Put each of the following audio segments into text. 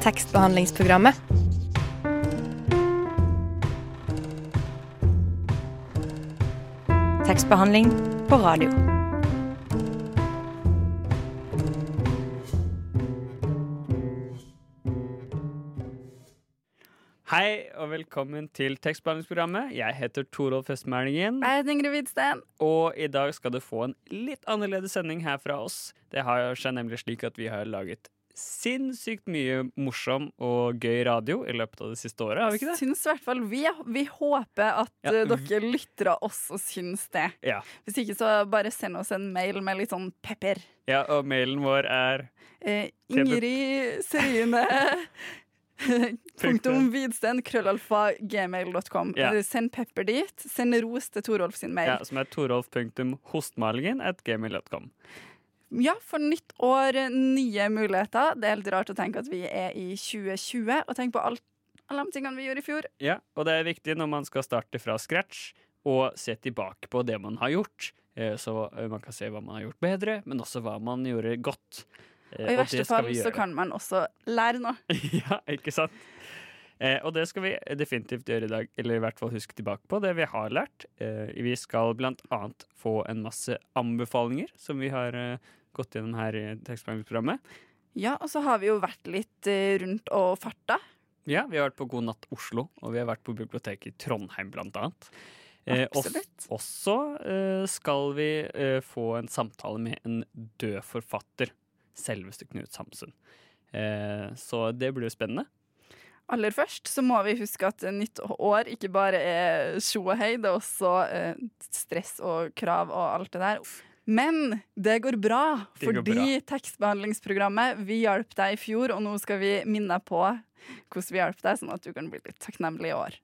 tekstbehandlingsprogrammet. Tekstbehandling på radio. Hei og velkommen til tekstbehandlingsprogrammet. Jeg heter Torolf Østmælingen. Jeg heter Ingrid Hvidsten. Og i dag skal du få en litt annerledes sending her fra oss. Det har seg nemlig slik at vi har laget sinnssykt mye morsom og gøy radio i løpet av det siste året. har vi ikke det? Syns i hvert fall vi, vi håper at Ja, eh, dere lytter av oss og syns det. Ja. Hvis ikke, så bare send oss en mail med litt sånn pepper. ja og mailen vår er Eh, Ingrid Serine Punktum Hvidsten, krøllalfa, gmail.com. Ja. Eh, Send pepper dit. Send ros til Torolf sin mail. ja, som er torolf.hostmalingen at gmail.com. Ja, for nytt år, nye muligheter. Det er helt rart å tenke at vi er i 2020, og tenk på alt, alle de tingene vi gjorde i fjor. Ja, og det er viktig når man skal starte fra scratch og se tilbake på det man har gjort. Eh, Så eh, man kan se hva man har gjort bedre, men også hva man gjorde godt. Eh, Og i verste det fall så kan man også lære noe. ja, ikke sant? Eh, og det skal vi definitivt gjøre i dag, eller i hvert fall huske tilbake på det vi har lært. Eh, vi skal blant annet få en masse anbefalinger som vi har gått gjennom her i tekstbehandlingsprogrammet. Ja, og så har vi jo vært litt eh, rundt og farta. Ja, vi har vært på God natt Oslo, og vi har vært på biblioteket i Trondheim blant annet. Eh, Absolutt. også eh, skal vi eh, få en samtale med en død forfatter, selveste Knut Samsun Eh, så det blir jo spennende. Aller først så må vi huske at nytt år ikke bare er tjo og hei, det er også eh, stress og krav og alt det der. Men det går bra, Det går fordi tekstbehandlingsprogrammet Vi hjalp deg i fjor, og nå skal vi minne deg på hvordan vi hjalp deg, sånn at du kan bli litt takknemlig i år.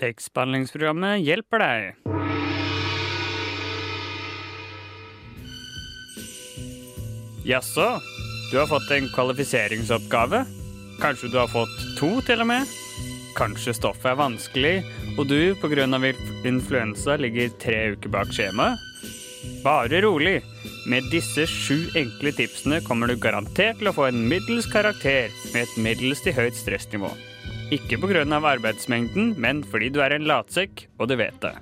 Tekstbehandlingsprogrammet hjelper deg. Jaså, du har fått en kvalifiseringsoppgave? Kanskje du har fått to, til og med? Kanskje stoffet er vanskelig, og du pga. influensa ligger tre uker bak skjemaet? Bare rolig. Med disse sju enkle tipsene kommer du garantert til å få en middels karakter med et middels til høyt stressnivå. Ikke pga. arbeidsmengden, men fordi du er en latsekk, og du vet det.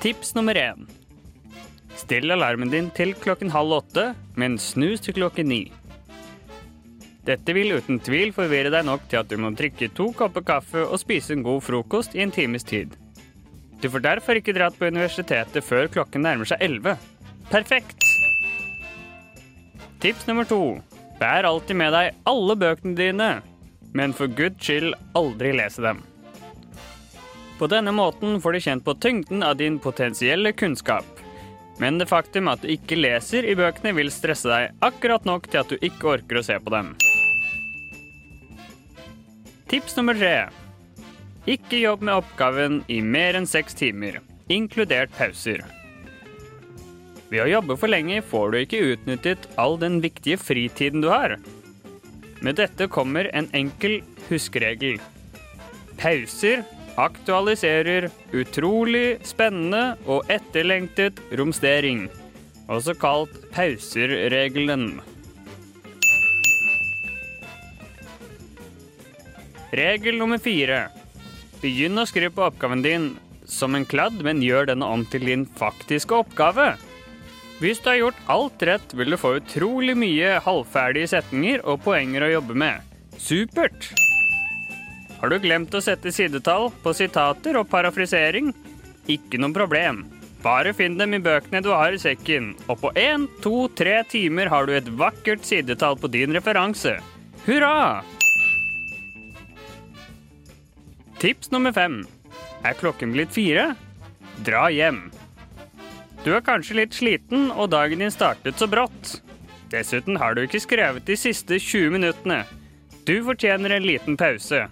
Tips nummer én. Still alarmen din til klokken halv åtte, men snus til klokken ni. Dette vil uten tvil forvirre deg nok til at du må drikke to kopper kaffe og spise en god frokost i en times tid. Du får derfor ikke dratt på universitetet før klokken nærmer seg elleve. Perfekt! Tips nummer to. Bær alltid med deg alle bøkene dine, men for guds skyld aldri lese dem. På denne måten får du kjent på tyngden av din potensielle kunnskap. Men det faktum at du ikke leser i bøkene, vil stresse deg akkurat nok til at du ikke orker å se på dem. Tips nummer tre. Ikke jobb med oppgaven i mer enn seks timer, inkludert pauser. Ved å jobbe for lenge får du ikke utnyttet all den viktige fritiden du har. Med dette kommer en enkel huskeregel. Pauser aktualiserer utrolig spennende og etterlengtet romstering, også kalt pauser-regelen. Regel nummer fire. Begynn å skrive på oppgaven din som en kladd, men gjør denne om til din faktiske oppgave. Hvis du har gjort alt rett, vil du få utrolig mye halvferdige setninger og poenger å jobbe med. Supert! Har du glemt å sette sidetall på sitater og parafrisering? Ikke noe problem. Bare finn dem i bøkene du har i sekken, og på én, to, tre timer har du et vakkert sidetall på din referanse. Hurra! Tips nummer fem. Er klokken blitt fire? Dra hjem. Du er kanskje litt sliten, og dagen din startet så brått. Dessuten har du ikke skrevet de siste 20 minuttene. Du fortjener en liten pause.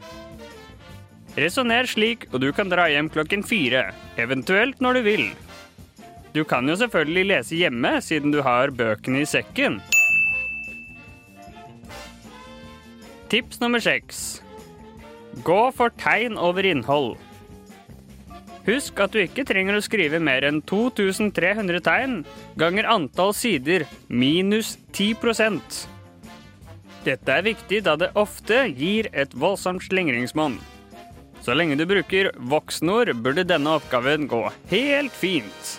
Resonner slik, og du kan dra hjem klokken fire, eventuelt når du vil. Du kan jo selvfølgelig lese hjemme, siden du har bøkene i sekken. Tips nummer seks. Gå for tegn over innhold. Husk at du ikke trenger å skrive mer enn 2300 tegn ganger antall sider minus 10% Dette er viktig da det ofte gir et voldsomt slingringsmonn. Så lenge du bruker voksenord, burde denne oppgaven gå helt fint.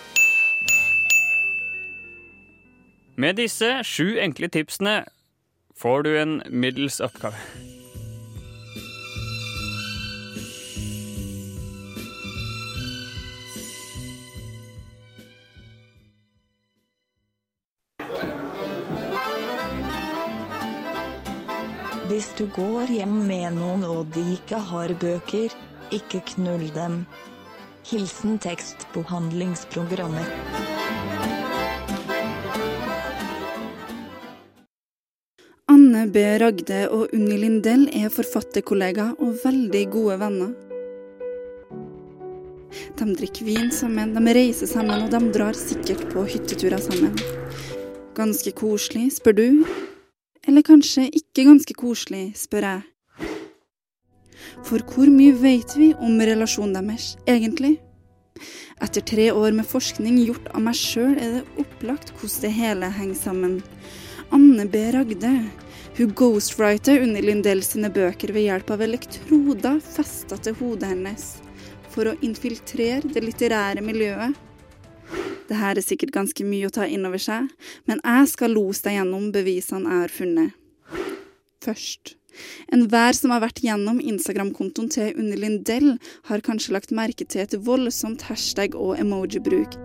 Med disse sju enkle tipsene får du en middels oppgave. Hvis du går hjem med noen og de ikke har bøker, ikke knull dem. Hilsen tekstbehandlingsprogrammer. Anne B. Ragde og Unni Lindell er forfatterkollega og veldig gode venner. De drikker vin sammen, de reiser sammen, og de drar sikkert på hytteturer sammen. Ganske koselig, spør du? Eller kanskje ikke ganske koselig, spør jeg. For hvor mye vet vi om relasjonen deres, egentlig? Etter tre år med forskning gjort av meg sjøl, er det opplagt hvordan det hele henger sammen. Anne B. Ragde. Hun ghostwriter Unni Lindell sine bøker ved hjelp av elektroder festa til hodet hennes, for å infiltrere det litterære miljøet. Det her er sikkert ganske mye å ta inn over seg, men jeg skal lose deg gjennom bevisene jeg har funnet. Først. Enhver som har vært gjennom Instagram-kontoen til Unni Lindell, har kanskje lagt merke til et voldsomt hashtag- og emoji-bruk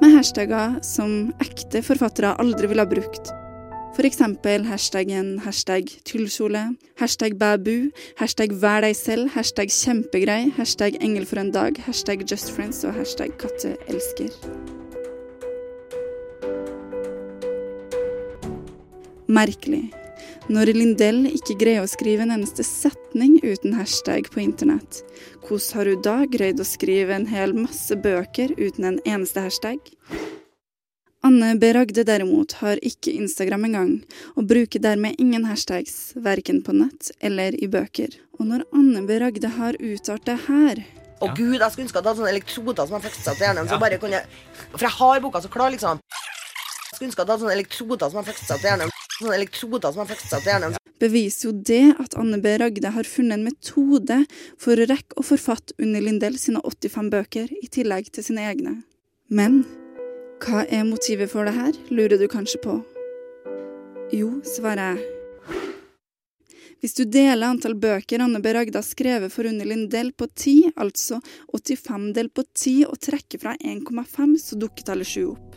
med hashtagger som ekte forfattere aldri ville ha brukt. Eksempel hashtaggen hashtag tullkjole, hashtag babu, hashtag vær deg selv, hashtag kjempegrei, hashtag engel for en dag, hashtag just friends og hashtag katteelsker. Merkelig. Når Lindell ikke greier å skrive en eneste setning uten hashtag på internett, hvordan har hun da greid å skrive en hel masse bøker uten en eneste hashtag? Anne B. Ragde derimot har ikke Instagram engang, og bruker dermed ingen hashtags, verken på nett eller i bøker. Og når Anne B. Ragde har uttalt det her Å gud, jeg skulle ønske jeg hadde sånne elektroder som jeg satt i hjernen. Så bare kunne For jeg har boka så klar, liksom. Jeg skulle ønske jeg hadde sånne elektroder som jeg satt i hjernen. Sånne elektroder som jeg satt i hjernen. beviser jo det at Anne B. Ragde har funnet en metode for å rekke å forfatte Unni Lindell sine 85 bøker, i tillegg til sine egne. Men hva er motivet for det her, lurer du kanskje på? Jo, svarer jeg. Hvis du deler antall bøker Anne B. Ragde har skrevet for under en del på 10, altså 85 del på 10, og trekker fra 1,5, så dukker tallet 7 opp.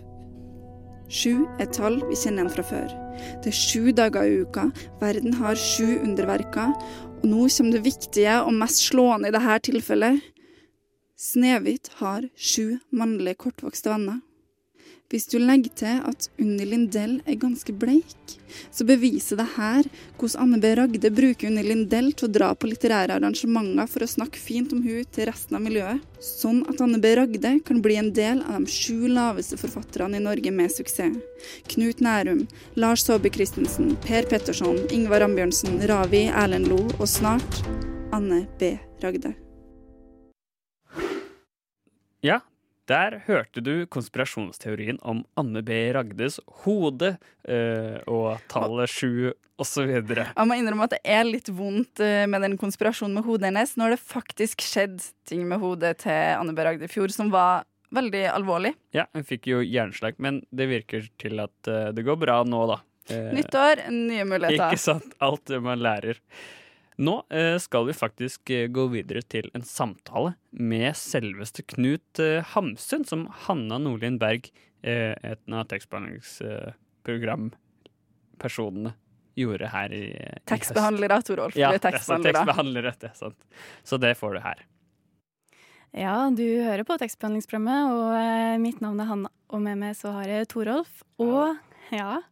Sju er tall vi kjenner igjen fra før. Det er sju dager i uka, verden har sju underverker, og nå kommer det viktige og mest slående i dette tilfellet. Snehvit har sju mannlige kortvokste venner. Hvis du legger til at Unni Lindell er ganske bleik, så beviser det her hvordan Anne B. Ragde bruker Unni Lindell til å dra på litterære arrangementer for å snakke fint om hun til resten av miljøet, sånn at Anne B. Ragde kan bli en del av de sju laveste forfatterne i Norge med suksess. Knut Nærum, Lars Saabye Christensen, Per Petterson, Ingvar Ambjørnsen, Ravi Erlend Lo og snart Anne B. Ragde. Ja, der hørte du konspirasjonsteorien om Anne B. Ragdes hode eh, og tallet sju osv. Jeg må innrømme at det er litt vondt eh, med den konspirasjonen med hodet hennes. Nå har det faktisk skjedd ting med hodet til Anne B. Ragde i fjor som var veldig alvorlig. Ja, hun fikk jo hjerneslag, men det virker til at eh, det går bra nå, da. Eh, Nyttår, nye muligheter. Ikke sant? Alt det man lærer. Nå eh, skal vi faktisk eh, gå videre til en samtale med selveste Knut eh, Hamsun, som Hanna Nordlien Berg, et av tekstbehandlingsprogrampersonene, gjorde her i, i Tekstbehandler, Tekstbehandlere, Torolf. Ja, det er sant, tekstbehandlere, det er sant. Så det får du her. Ja, du hører på tekstbehandlingsprogrammet, og mitt navn er Hanna. Og med meg så har jeg Torolf. Og ja,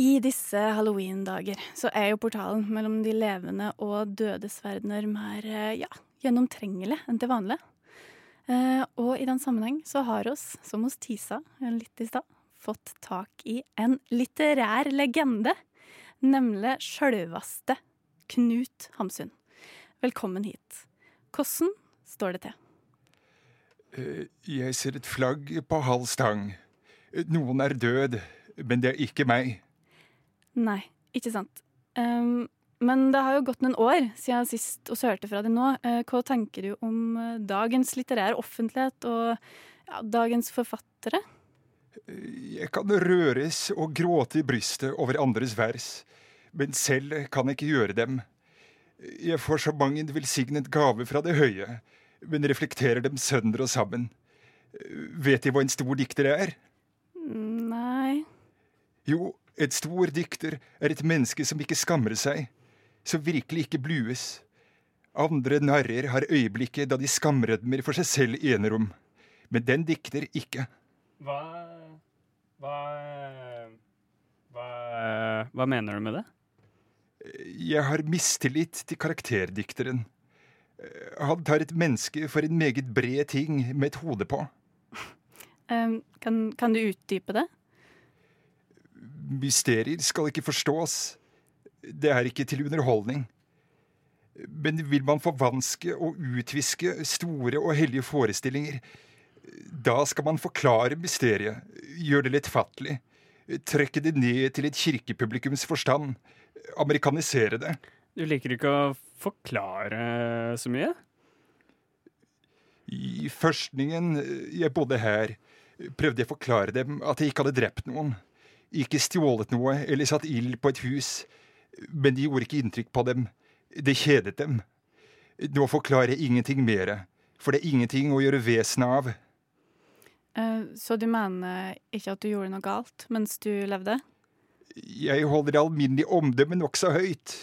i disse halloween-dager så er jo portalen mellom de levende og dødes verdener mer eh, ja, gjennomtrengelig enn til vanlig. Eh, og i den sammenheng så har oss, som hos Tisa litt i stad, fått tak i en litterær legende. Nemlig sjølvaste Knut Hamsun. Velkommen hit. Hvordan står det til? Eh, Jeg ser et flagg på halv stang. Noen er død, men det er ikke meg. Nei, Ikke sant. Um, men det har jo gått noen år siden sist vi hørte fra deg nå. Uh, hva tenker du om uh, dagens litterære offentlighet og ja, dagens forfattere? Jeg kan røres og gråte i brystet over andres vers, men selv kan jeg ikke gjøre dem. Jeg får så mang en velsignet gave fra det høye, men reflekterer dem sønder og sammen. Vet De hva en stor dikter er? Nei Jo, et stor dikter er et menneske som ikke skammer seg, som virkelig ikke blues. Andre narrer har øyeblikket da de skamrødmer for seg selv i enerom, men den dikter ikke. Hva Hva Hva, hva mener du med det? Jeg har mistillit til karakterdikteren. Han tar et menneske for en meget bred ting med et hode på. um, kan, kan du utdype det? Mysterier skal ikke forstås. Det er ikke til underholdning. Men vil man forvanske og utviske store og hellige forestillinger, da skal man forklare mysteriet, gjøre det lettfattelig, trekke det ned til et kirkepublikums forstand, amerikanisere det. Du liker ikke å forklare så mye? I førstningen jeg bodde her, prøvde jeg å forklare dem at jeg ikke hadde drept noen, ikke stjålet noe eller satt ild på et hus, men det gjorde ikke inntrykk på dem. Det kjedet dem. Nå forklarer jeg ingenting mer, for det er ingenting å gjøre vesen av. Uh, så du mener ikke at du gjorde noe galt mens du levde? Jeg holder det alminnelige omdømmet nokså høyt.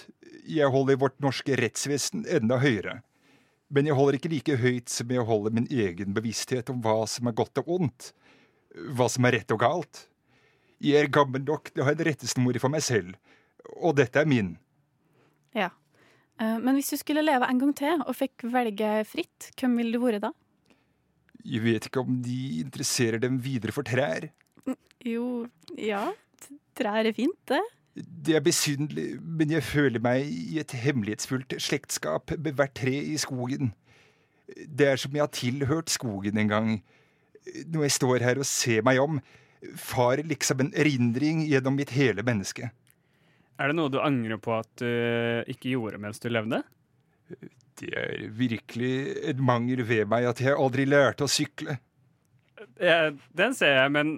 Jeg holder vårt norske rettsvesen enda høyere. Men jeg holder ikke like høyt som jeg holder min egen bevissthet om hva som er godt og ondt. Hva som er rett og galt. Jeg er gammel nok til å ha en rettesnor for meg selv, og dette er min. Ja. Uh, men hvis du skulle leve en gang til og fikk velge fritt, hvem ville du vært da? Jeg vet ikke om de interesserer dem videre for trær. Jo, ja. Trær er fint, det. Det er besynderlig, men jeg føler meg i et hemmelighetsfullt slektskap med hvert tre i skogen. Det er som jeg har tilhørt skogen en gang. Når jeg står her og ser meg om, farer liksom en erindring gjennom mitt hele menneske. Er det noe du angrer på at du ikke gjorde mens du levde? Det er virkelig en mangel ved meg at jeg aldri lærte å sykle. Ja, den ser jeg, men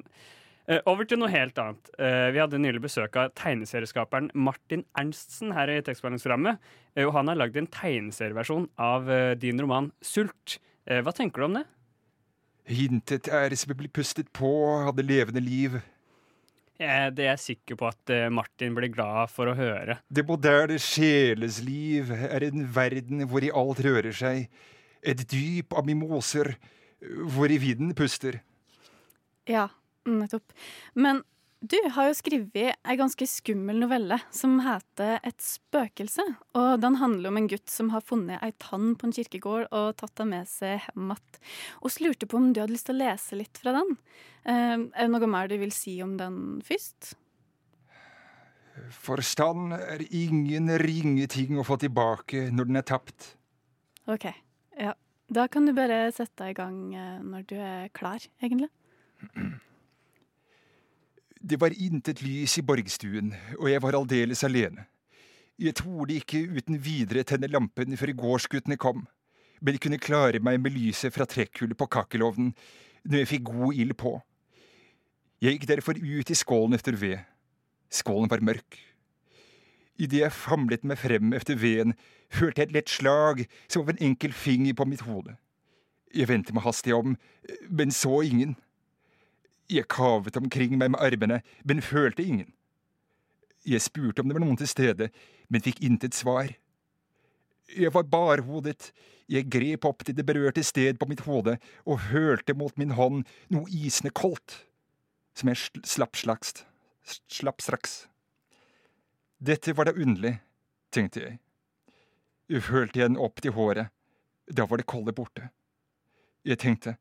uh, over til noe helt annet. Uh, vi hadde nylig besøk av tegneserieskaperen Martin Ernstsen her i tekstbehandlingsprogrammet. Og han har lagd en tegneserieversjon av din roman 'Sult'. hva tenker du om det? Hintet æres bli pustet på, hadde levende liv. Det er jeg sikker på at Martin blir glad for å høre. Det moderne sjelesliv er en verden hvor i alt rører seg. Et dyp av mimoser, hvor i vinden puster. Ja, nettopp. Men du har jo skrevet ei ganske skummel novelle som heter Et spøkelse. Og den handler om en gutt som har funnet ei tann på en kirkegård og tatt den med seg hjem igjen. Og lurte på om du hadde lyst til å lese litt fra den. Uh, er det noe mer du vil si om den først? Forstand er ingen ringe ting å få tilbake når den er tapt. OK. Ja. Da kan du bare sette deg i gang når du er klar, egentlig. Det var intet lys i borgstuen, og jeg var aldeles alene. Jeg torde ikke uten videre tenne lampen før gårdsguttene kom, men kunne klare meg med lyset fra trekkhullet på kakkelovnen når jeg fikk god ild på. Jeg gikk derfor ut i skålen etter ved. Skålen var mørk. Idet jeg famlet meg frem efter veden, følte jeg et lett slag som av en enkel finger på mitt hode. Jeg vendte meg hastig om, men så ingen. Jeg kavet omkring meg med armene, men følte ingen. Jeg spurte om det var noen til stede, men fikk intet svar. Jeg var barhodet, jeg grep opp til det berørte sted på mitt hode og hølte mot min hånd noe isende koldt, som jeg slapp slaks, slapp straks. Dette var da underlig, tenkte jeg. Jeg den opp til håret, da var det kolde borte. Jeg tenkte,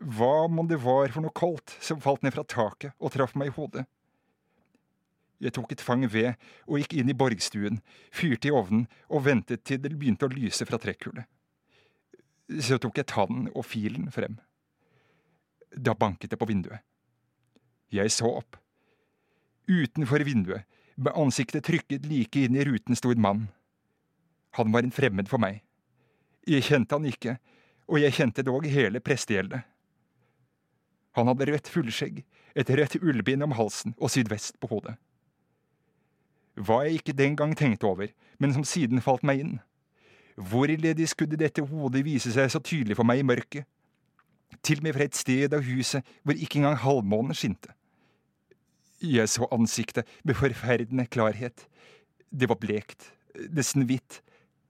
hva om det var for noe koldt som falt ned fra taket og traff meg i hodet? Jeg tok et fang ved og gikk inn i borgstuen, fyrte i ovnen og ventet til det begynte å lyse fra trekkhullet. Så tok jeg tannen og filen frem. Da banket det på vinduet. Jeg så opp. Utenfor vinduet, Med ansiktet trykket like inn i ruten sto en mann. Han var en fremmed for meg. Jeg kjente han ikke, og jeg kjente dog hele prestegjeldet. Han hadde rødt fullskjegg, et rødt ullbind om halsen og sydvest på hodet. Hva jeg ikke den gang tenkte over, men som siden falt meg inn. Hvorledes skulle dette hodet vise seg så tydelig for meg i mørket? Til og med fra et sted av huset hvor ikke engang halvmånen skinte. Jeg så ansiktet med forferdende klarhet. Det var blekt, nesten hvitt,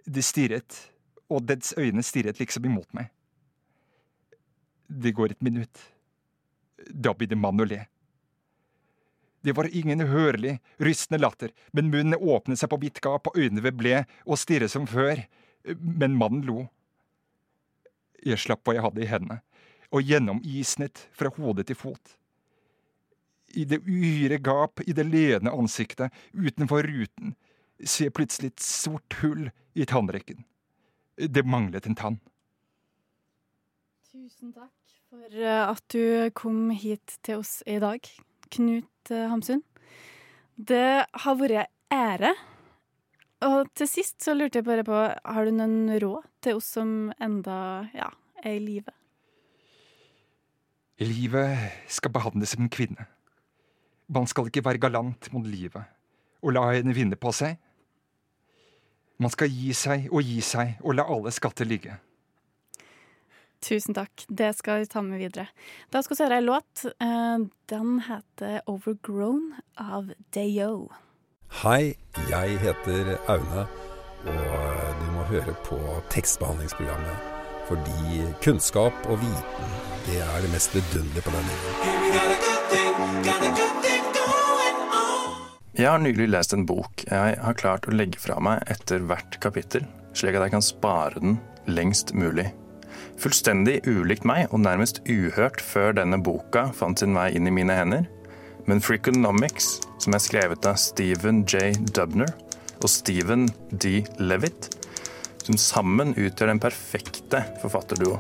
det stirret, og dets øyne stirret liksom imot meg. Det går et minutt. Da mannen å le. Det var ingen hørlig, rystende latter, men munnen åpnet seg på vidt gap, og øynene ble og stirret som før. Men mannen lo. Jeg slapp hva jeg hadde i hendene, og gjennomisnet fra hode til fot. I det uhyre gap i det ledende ansiktet utenfor ruten ser jeg plutselig et sort hull i tannrekken. Det manglet en tann. Tusen takk for eh, at du kom hit til oss i dag, Knut eh, Hamsun. Det har vært ære. Og til sist så lurte jeg bare på, har du noen råd til oss som enda ja, er i live? Livet skal behandles som en kvinne. Man skal ikke være galant mot livet og la henne vinne på seg. Man skal gi seg og gi seg og la alle skatter ligge. Tusen takk. Det skal vi ta med videre. Da skal vi høre ei låt. Eh, Den heter 'Overgrown' av Dayo. Hei, jeg heter Aune, og du må høre på tekstbehandlingsprogrammet. Fordi kunnskap og viten, det er det mest vidunderlige på denne. Jeg har nylig lest en bok jeg har klart å legge fra meg etter hvert kapittel, slik at jeg kan spare den lengst mulig. Fullstendig ulikt meg og nærmest uhørt før denne boka fant sin vei inn i mine hender. Men Freakonomics, som er skrevet av Stephen J. Dubner og Stephen D. Levitt, som sammen utgjør den perfekte forfatterduo.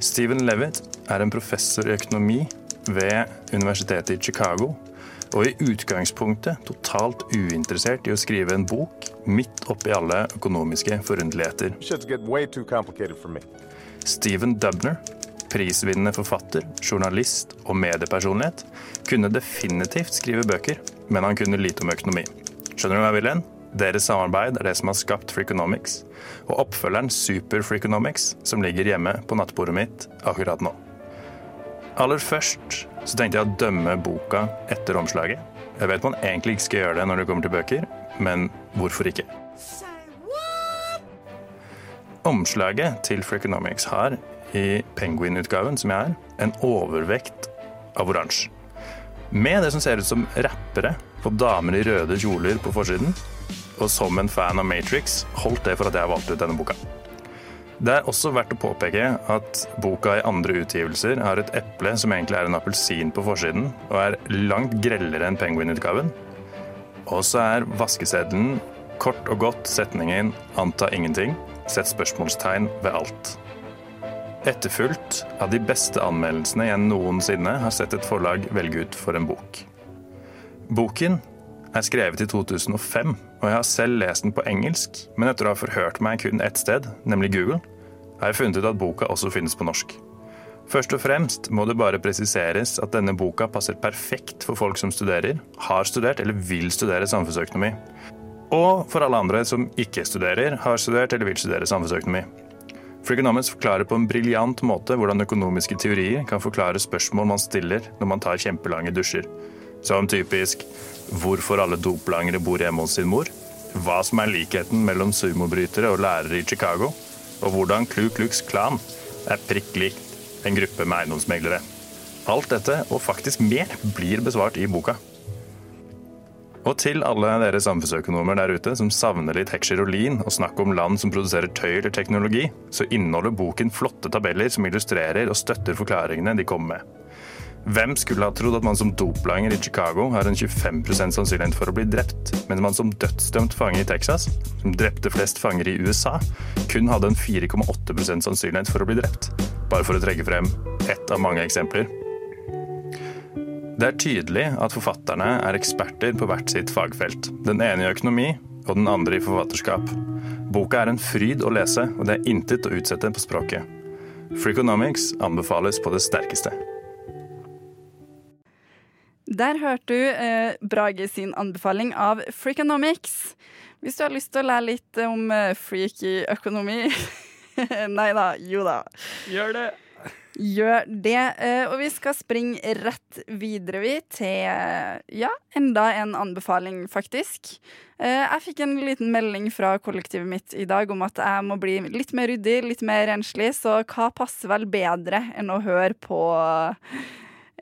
Stephen Levitt er en professor i økonomi ved Universitetet i Chicago, og i utgangspunktet totalt uinteressert i å skrive en bok midt oppi alle økonomiske forunderligheter. Stephen Dubner, prisvinnende forfatter, journalist og mediepersonlighet, kunne definitivt skrive bøker, men han kunne lite om økonomi. Skjønner du hva jeg vil hen? Deres samarbeid er det som har skapt Freakonomics, og oppfølgeren Super Freakonomics, som ligger hjemme på nattbordet mitt akkurat nå. Aller først så tenkte jeg å dømme boka etter omslaget. Jeg vet man egentlig ikke skal gjøre det når det kommer til bøker, men hvorfor ikke? Omslaget til Freakonomics har, i Penguin-utgaven som jeg er, en overvekt av oransje. Med det som ser ut som rappere og damer i røde kjoler på forsiden. Og som en fan av Matrix holdt det for at jeg valgte ut denne boka. Det er også verdt å påpeke at boka i andre utgivelser har et eple som egentlig er en appelsin på forsiden, og er langt grellere enn Penguin-utgaven. Og så er vaskeseddelen kort og godt setningen 'anta ingenting', sett spørsmålstegn ved alt. Etterfulgt av de beste anmeldelsene jeg noensinne har sett et forlag velge ut for en bok. Boken er skrevet i 2005, og jeg har selv lest den på engelsk, men etter å ha forhørt meg kun ett sted, nemlig Google, har jeg funnet ut at boka også finnes på norsk. Først og fremst må det bare presiseres at denne boka passer perfekt for folk som studerer, har studert eller vil studere samfunnsøkonomi. Og for alle andre som ikke studerer, har studert eller vil studere samfunnsøkonomi. Freakonomics forklarer på en briljant måte hvordan økonomiske teorier kan forklare spørsmål man stiller når man tar kjempelange dusjer. Som typisk hvorfor alle doplangere bor hjemme hos sin mor, hva som er likheten mellom sumobrytere og lærere i Chicago, og hvordan Klu Klux Klan er prikk likt en gruppe med eiendomsmeglere. Alt dette, og faktisk mer, blir besvart i boka. Og til alle dere samfunnsøkonomer der ute som savner litt heksjerolin og snakk om land som produserer tøy eller teknologi, så inneholder boken flotte tabeller som illustrerer og støtter forklaringene de kommer med. Hvem skulle ha trodd at man som doplanger i Chicago har en 25% sannsynlighet for å bli drept, mens man som dødsdømt fange i Texas, som drepte flest fanger i USA, kun hadde en 4,8% sannsynlighet for å bli drept? Bare for å trekke frem ett av mange eksempler. Det er tydelig at forfatterne er eksperter på hvert sitt fagfelt. Den ene i økonomi, og den andre i forfatterskap. Boka er en fryd å lese, og det er intet å utsette på språket. Freakonomics anbefales på det sterkeste. Der hørte du eh, Brage sin anbefaling av Freakonomics. Hvis du har lyst til å lære litt om eh, freaky økonomi Nei da, jo da. Gjør det. Gjør det. Eh, og vi skal springe rett videre, vi, til eh, ja, enda en anbefaling, faktisk. Eh, jeg fikk en liten melding fra kollektivet mitt i dag om at jeg må bli litt mer ryddig, litt mer renslig, så hva passer vel bedre enn å høre på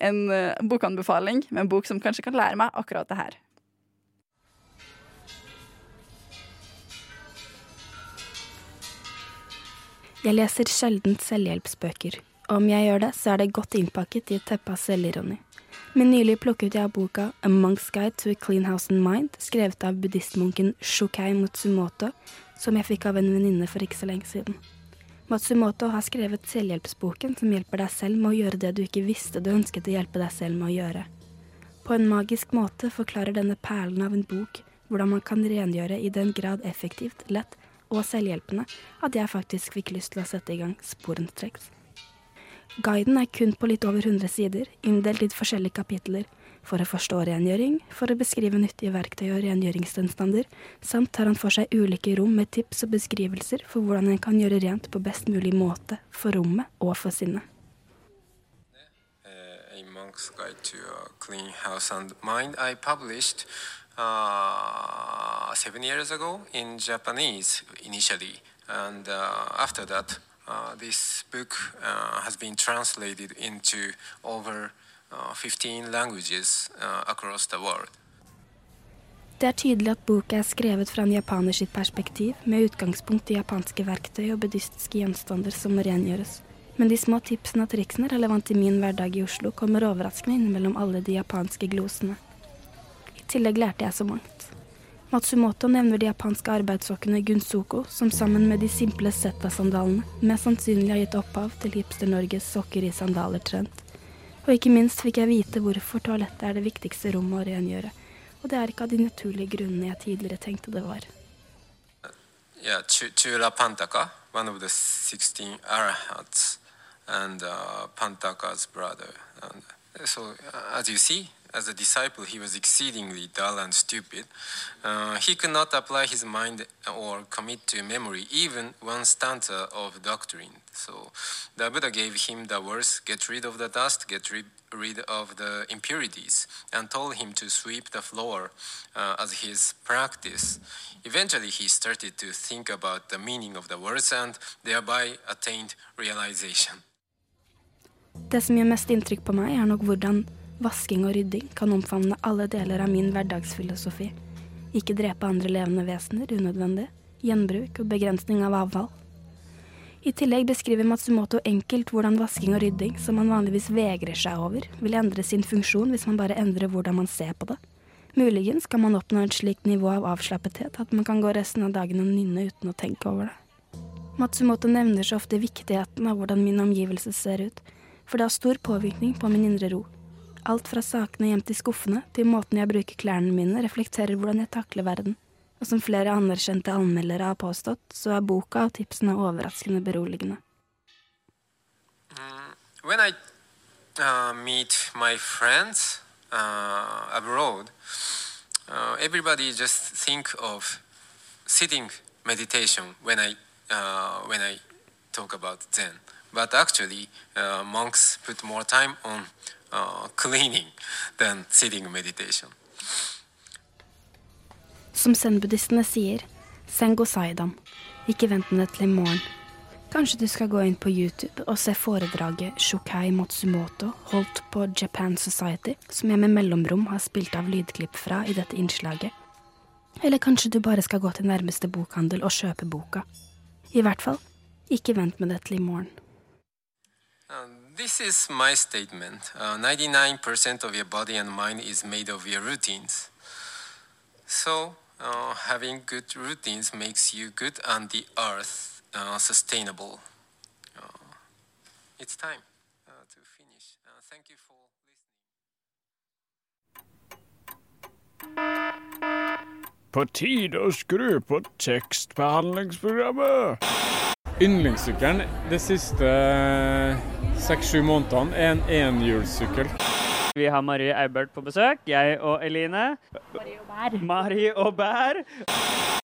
en bokanbefaling med en bok som kanskje kan lære meg akkurat det her. Jeg leser sjelden selvhjelpsbøker, om jeg gjør det, så er det godt innpakket i et teppe av selvironi. Men nylig plukket jeg boka A Monk's Guide to a Clean House and Mind, skrevet av buddhistmunken Shukai Mutsumoto, som jeg fikk av en venninne for ikke så lenge siden. Matsumoto har skrevet selvhjelpsboken som hjelper deg selv med å gjøre det du ikke visste du ønsket å hjelpe deg selv med å gjøre. På en magisk måte forklarer denne perlen av en bok hvordan man kan rengjøre i den grad effektivt, lett og selvhjelpende at jeg faktisk fikk lyst til å sette i gang sporenstreks. Guiden er kun på litt over 100 sider, inndelt i forskjellige kapitler, for å forstå rengjøring, for å beskrive nyttige verktøy og rengjøringsgjenstander, samt tar han for seg ulike rom med tips og beskrivelser for hvordan en kan gjøre rent på best mulig måte for rommet og for sinnet. Uh, seven years ago in Japanese initially, and uh, after that, this book uh, has been translated into over uh, 15 languages uh, across the world. Det er tydelig at boka er skrevet fra en japaner sitt perspektiv, med utgangspunkt i japanske verktøy og buddhistiske gjenstander som må rengjøres. Men de små tipsene og triksene relevant i min hverdag i Oslo kommer overraskende innimellom alle de japanske glosene I tillegg lærte jeg så mangt. Matsumoto nevner de japanske arbeidssokkene Gunsuko, som sammen med de simple Zeta-sandalene mest sannsynlig har gitt opphav til Hipster-Norges sokker i sandaler-trend. Og ikke minst fikk jeg vite hvorfor toalettet er det viktigste rommet å rengjøre. Og det er ikke av de naturlige grunnene jeg tidligere tenkte det var. Yeah, Chula Pantaka, one of the 16 arahats, and uh, Pantaka's brother. And so, uh, as you see, as a disciple, he was exceedingly dull and stupid. Uh, he could not apply his mind or commit to memory even one stanza of doctrine. So the Buddha gave him the words get rid of the dust, get rid, rid of the impurities, and told him to sweep the floor uh, as his practice. Eventually, he started to think about the meaning of the words and thereby attained realization. Det som gjør mest inntrykk på meg, er nok hvordan Vasking og rydding kan omfavne alle deler av min hverdagsfilosofi. Ikke drepe andre levende vesener unødvendig, gjenbruk og begrensning av avfall. I tillegg beskriver Matsumoto enkelt hvordan vasking og rydding, som man vanligvis vegrer seg over, vil endre sin funksjon hvis man bare endrer hvordan man ser på det. Muligens kan man oppnå et slikt nivå av avslappethet at man kan gå resten av dagen og nynne uten å tenke over det. Matsumoto nevner så ofte viktigheten av hvordan min omgivelse ser ut, for det har stor påvirkning på min indre ro. Alt fra sakene gjemt i skuffene til måten jeg bruker klærne mine, reflekterer hvordan jeg takler verden. Og som flere anerkjente anmeldere har påstått, så er boka og tipsene overraskende beroligende. Mm, when I uh, meet my friends uh, abroad, uh, everybody just think of sitting meditation when I uh, when I talk about Zen. But actually, uh, monks put more time on uh, cleaning than sitting meditation. Som zen-buddhistene sier, sengo saidam, ikke vent med det til i morgen. Kanskje du skal gå inn på YouTube og se foredraget Shukai Matsumoto holdt på Japan Society, som jeg med mellomrom har spilt av lydklipp fra i dette innslaget. Eller kanskje du bare skal gå til nærmeste bokhandel og kjøpe boka. I hvert fall, ikke vent med det til i morgen. Um, this is my statement. Uh, 99% of your body and mind is made of your routines. So, uh, having good routines makes you good and the earth uh, sustainable. Uh, it's time. to finish. Thank you På tide å skru på tekstbehandlingsprogrammet. Yndlingssykkelen de siste seks-sju månedene er en enhjulssykkel. Vi har Marie Eibert på besøk, jeg og Eline. Marie og Bær. Marie og Bær.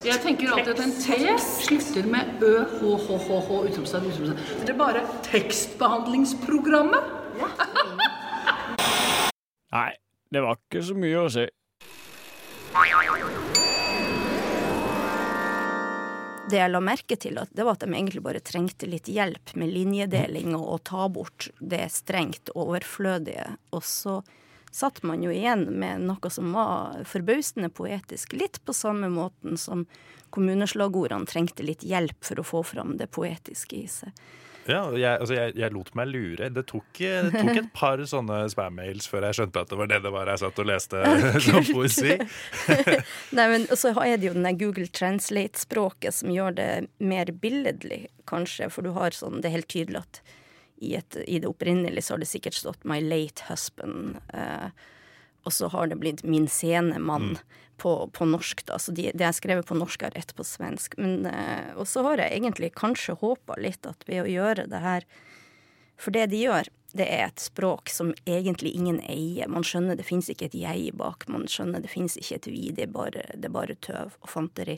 Jeg tenker alltid at en T slutter med ø, h, h, h, h, utropstegn, utropstegn. Det er bare tekstbehandlingsprogrammet. Nei, det var ikke så mye å si. Det jeg la merke til, det var at de egentlig bare trengte litt hjelp med linjedeling og å ta bort det strengt overflødige. Og så satt man jo igjen med noe som var forbausende poetisk. Litt på samme måten som kommuneslagordene trengte litt hjelp for å få fram det poetiske i seg. Ja, jeg, altså jeg, jeg lot meg lure. Det tok, det tok et par sånne spam-mails før jeg skjønte at det var det det var jeg satt og leste som poesi. Nei, men så er det jo den der Google Translate-språket som gjør det mer billedlig, kanskje. For du har sånn, det er helt tydelig at i, et, i det opprinnelige så har det sikkert stått 'my late husband'. Eh, og så har det blitt 'min sene mann' på, på norsk, da. Så de, det jeg skrevet på norsk, er rett på svensk. Men, eh, og så har jeg egentlig kanskje håpa litt at ved å gjøre det her For det de gjør, det er et språk som egentlig ingen eier. Man skjønner det fins ikke et jeg bak. Man skjønner det fins ikke et vi. Det er, bare, det er bare tøv og fanteri.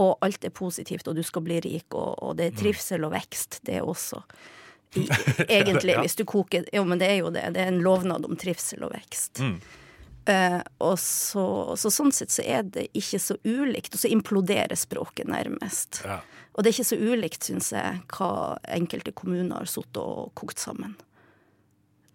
Og alt er positivt, og du skal bli rik, og, og det er trivsel og vekst, det også. I, egentlig, hvis du koker Jo, men det er jo det. Det er en lovnad om trivsel og vekst. Eh, og så, så sånn sett så er det ikke så ulikt, og så imploderer språket nærmest. Og det er ikke så ulikt, syns jeg, hva enkelte kommuner har sittet og kokt sammen.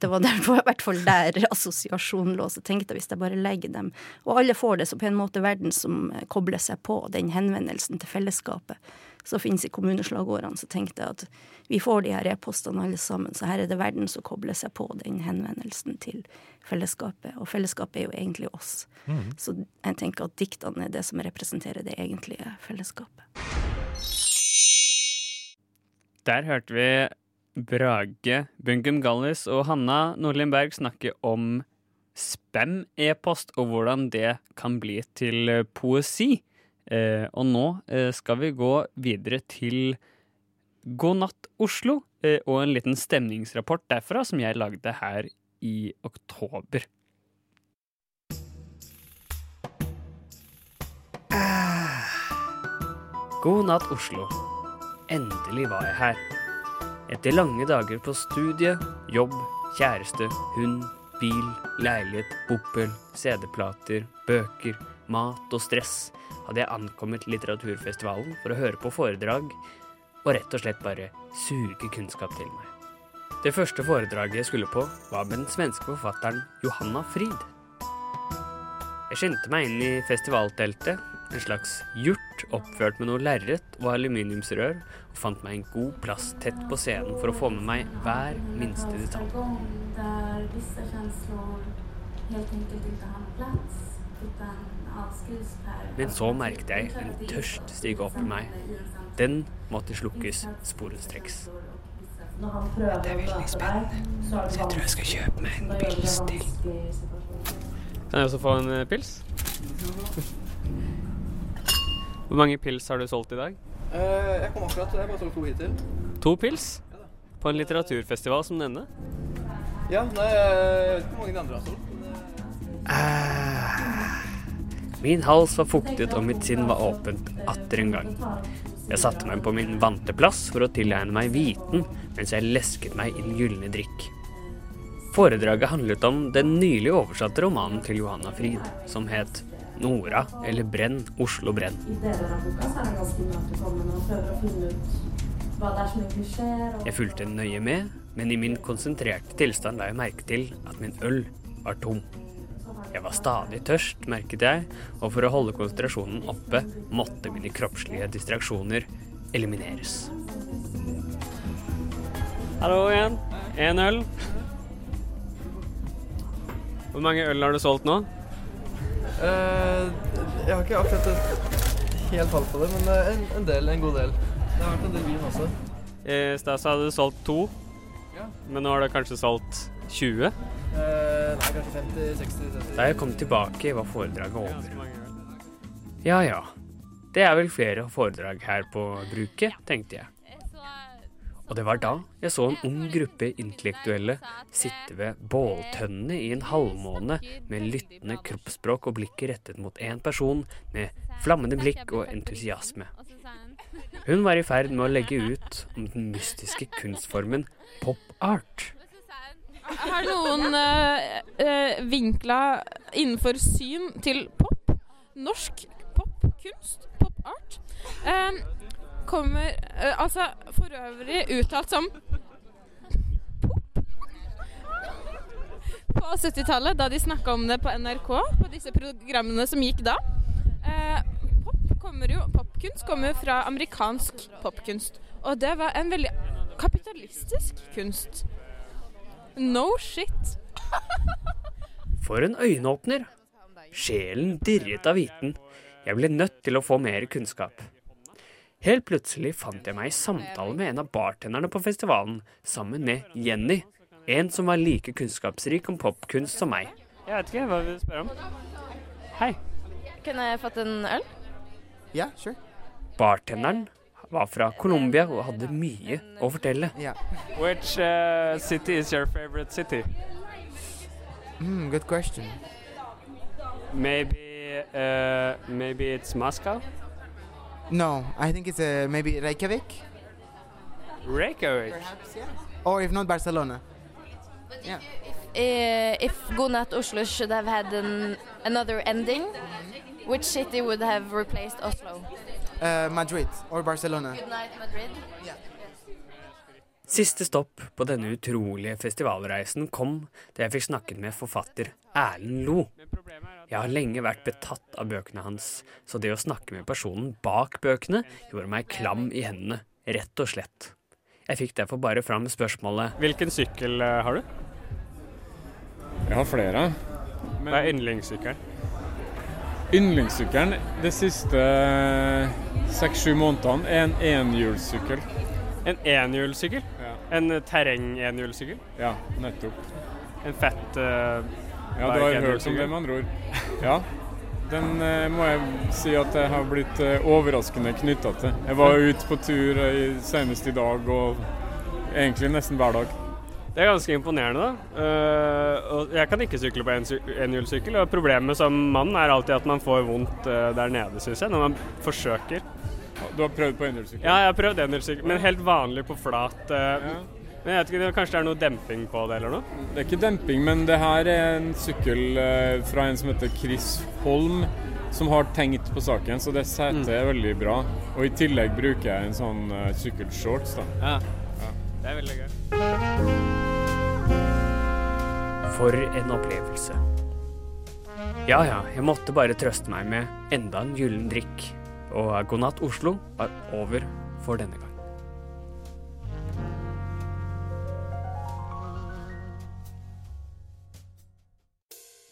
Det var der, i hvert fall der assosiasjonen lå. Så tenkte jeg hvis jeg bare legger dem Og alle får det, så på en måte verden som kobler seg på den henvendelsen til fellesskapet som finnes i kommuneslagårene, så tenkte jeg at vi får de her e-postene alle sammen, så her er det verden som kobler seg på den henvendelsen til fellesskapet. Og fellesskapet er jo egentlig oss. Mm. Så jeg tenker at diktene er det som representerer det egentlige fellesskapet. Der hørte vi Brage Bungum Gallis og Hanna Nordlien Berg snakker om spam-e-post, og hvordan det kan bli til eh, poesi. Eh, og nå eh, skal vi gå videre til God natt Oslo, eh, og en liten stemningsrapport derfra som jeg lagde her i oktober. God natt, Oslo. Endelig var jeg her. Etter lange dager på studie, jobb, kjæreste, hund, bil, leilighet, boppel, CD-plater, bøker, mat og stress hadde jeg ankommet litteraturfestivalen for å høre på foredrag og rett og slett bare suge kunnskap til meg. Det første foredraget jeg skulle på, var med den svenske forfatteren Johanna Frid. Jeg skyndte meg inn i festivalteltet, en slags hjort oppført med noe lerret og aluminiumsrør, og fant meg en god plass tett på scenen for å få med meg hver minste detalj. där vissa känslor helt enkelt inte har någon plats utan avskrivs per... Men så merket jeg en tørst stige opp i meg. Den måtte slukkes sporenstreks. Det er veldig spennende. Så jeg tror jeg skal kjøpe meg en pils til. Kan jeg også få en eh, pils? Hvor mange pils har du solgt i dag? Eh, jeg kom akkurat, jeg har bare solgt to hittil. To pils? På en litteraturfestival som denne? Ja, nei, jeg vet ikke hvor mange de andre har solgt. men, eh, Min hals var fuktet og mitt sinn var åpent atter en gang. Jeg satte meg på min vante plass for å tilegne meg viten mens jeg lesket meg i den gylne drikk. Foredraget handlet om den nylig oversatte romanen til Johanna Frid, som het Nora eller Brenn, Oslo brenn. I deler av boka så er han ganske imøtekommende og prøver å finne ut hva det er som egentlig skjer. Og... Jeg fulgte nøye med, men i min konsentrerte tilstand la jeg merke til at min øl var tom. Jeg var stadig tørst, merket jeg, og for å holde konsentrasjonen oppe måtte mine kroppslige distraksjoner elimineres. Hallo igjen. Én øl. Hvor mange øl har du solgt nå? Eh, jeg har ikke akkurat et helt tall på det, men eh, en, en del, en god del. Det har vært en del vin også. I stad så hadde du solgt to, Ja. men nå har du kanskje solgt 20? Eh, nei, kanskje 50-60-70. Da jeg kom tilbake, var foredraget over. Ja ja, det er vel flere foredrag her på bruket, tenkte jeg. Og det var da jeg så en ung gruppe intellektuelle sitte ved båltønnene i en halvmåne med lyttende kroppsspråk og blikket rettet mot én person med flammende blikk og entusiasme. Hun var i ferd med å legge ut om den mystiske kunstformen pop art. Har noen øh, uh, vinkler innenfor syn til pop, norsk popkunst, pop art, um, kommer uh, altså for øvrig uttalt som på 70-tallet, da de snakka om det på NRK, på disse programmene som gikk da. pop kommer jo, Popkunst kommer fra amerikansk popkunst, og det var en veldig kapitalistisk kunst. No shit. For en øyenåpner. Sjelen dirret av viten. Jeg ble nødt til å få mer kunnskap. Helt plutselig fant jeg meg i samtale med en av bartenderne på festivalen, sammen med Jenny, en som var like kunnskapsrik om popkunst som meg. Jeg vet ikke, hva vil du spørre om? Hei. Kunne jeg fått en øl? Ja, yeah, sure. Bartenderen var fra Colombia og hadde mye å fortelle. Yeah. Which uh, city is your favorite city? Mm, good question. Maybe, uh, maybe it's Moscow. No, I think it's uh, maybe Reykjavik. Reykjavik. Perhaps, yeah. Or if not, Barcelona. Yeah. If, if Godnatt Oslo should have had an, another ending, which city would have replaced Oslo? Uh, Madrid or Barcelona. Good night, Madrid. Yeah. Siste stopp på denne utrolige festivalreisen kom da jeg fikk snakket med forfatter Erlend Lo. Jeg har lenge vært betatt av bøkene hans, så det å snakke med personen bak bøkene gjorde meg klam i hendene, rett og slett. Jeg fikk derfor bare fram spørsmålet Hvilken sykkel uh, har du? Jeg har flere. Hva er yndlingssykkelen? Yndlingssykkelen de siste seks-sju månedene er en enhjulssykkel. En enhjulssykkel? Ja. En terreng-enhjulssykkel? Ja, nettopp. En fett uh, Ja, du har hørt om det, med andre ord. Ja. Den eh, må jeg si at jeg har blitt eh, overraskende knytta til. Jeg var ute på tur senest i dag, og egentlig nesten hver dag. Det er ganske imponerende. Uh, jeg kan ikke sykle på enhjulssykkel. Og problemet som mann er alltid at man får vondt uh, der nede, syns jeg, når man forsøker. Du har prøvd på enhjulssykkel? Ja, jeg har prøvd enhjulssykkel, men helt vanlig på flat. Uh, ja. Men jeg vet ikke, Kanskje det er noe demping på det, eller noe? Det er ikke demping, men det her er en sykkel fra en som heter Chris Holm, som har tenkt på saken, så det setet mm. er veldig bra. Og i tillegg bruker jeg en sånn sykkelshorts, da. Ja. ja. Det er veldig gøy. For en opplevelse. Ja ja, jeg måtte bare trøste meg med enda en gyllen drikk. Og God natt Oslo var over for denne gang.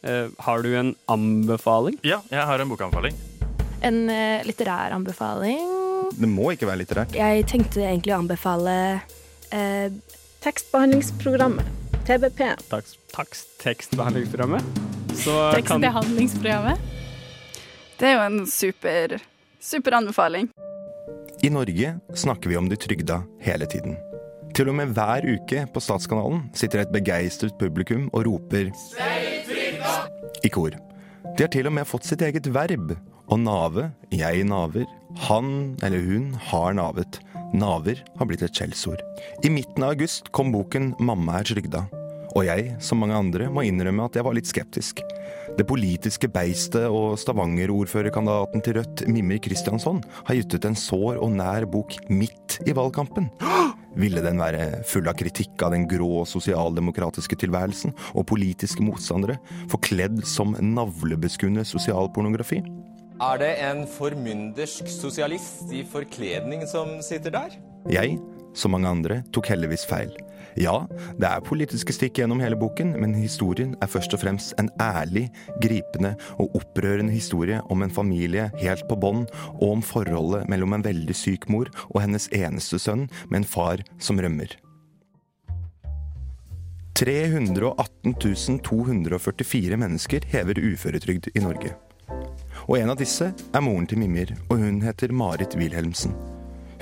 Har du en anbefaling? Ja, jeg har en bokanbefaling. En uh, litterær anbefaling? Det må ikke være litterært. Jeg tenkte egentlig å anbefale eh, Tekstbehandlingsprogrammet. TBP. Takst, takst, tekstbehandlingsprogrammet. Tekstbehandlingsprogrammet. Det er jo en super, super anbefaling. I Norge snakker vi om de trygda hele tiden. Til og med hver uke på Statskanalen sitter et begeistret publikum og roper i kor. De har til og med fått sitt eget verb. Å nave, jeg naver, han eller hun har navet. Naver har blitt et skjellsord. I midten av august kom boken 'Mamma er trygda'. Og jeg, som mange andre, må innrømme at jeg var litt skeptisk. Det politiske beistet og Stavanger-ordførerkandidaten til Rødt, Mimmi Kristiansson, har gitt ut en sår og nær bok midt i valgkampen. Ville den være full av kritikk av den grå sosialdemokratiske tilværelsen og politiske motstandere, forkledd som navlebeskuende sosialpornografi? Er det en formyndersk sosialist i forkledning som sitter der? Jeg, som mange andre, tok heldigvis feil. Ja, det er politiske stikk gjennom hele boken, men historien er først og fremst en ærlig, gripende og opprørende historie om en familie helt på bånn, og om forholdet mellom en veldig syk mor og hennes eneste sønn med en far som rømmer. 318 244 mennesker hever uføretrygd i Norge. Og en av disse er moren til Mimir, og hun heter Marit Wilhelmsen.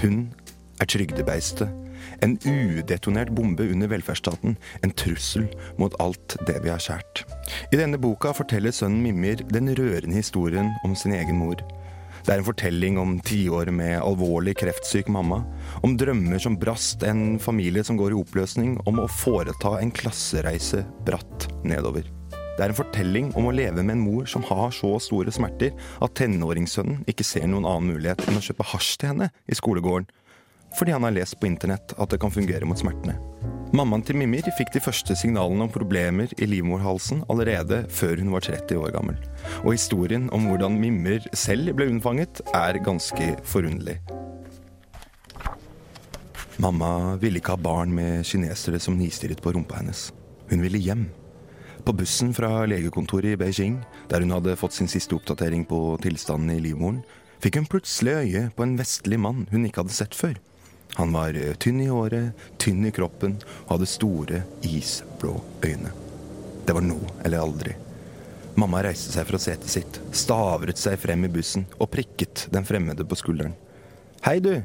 Hun er trygdebeistet. En udetonert bombe under velferdsstaten. En trussel mot alt det vi har kjært. I denne boka forteller sønnen Mimir den rørende historien om sin egen mor. Det er en fortelling om tiår med alvorlig kreftsyk mamma. Om drømmer som brast, en familie som går i oppløsning. Om å foreta en klassereise bratt nedover. Det er en fortelling om å leve med en mor som har så store smerter at tenåringssønnen ikke ser noen annen mulighet enn å kjøpe hasj til henne i skolegården. Fordi han har lest på internett at det kan fungere mot smertene. Mammaen til Mimir fikk de første signalene om problemer i livmorhalsen allerede før hun var 30 år gammel. Og historien om hvordan Mimir selv ble unnfanget, er ganske forunderlig. Mamma ville ikke ha barn med kinesere som nistirret på rumpa hennes. Hun ville hjem. På bussen fra legekontoret i Beijing, der hun hadde fått sin siste oppdatering på tilstanden i livmoren, fikk hun plutselig øye på en vestlig mann hun ikke hadde sett før. Han var eh, tynn i håret, tynn i kroppen og hadde store, isblå øyne. Det var nå eller aldri. Mamma reiste seg fra setet sitt, stavret seg frem i bussen og prikket den fremmede på skulderen. Hei, du.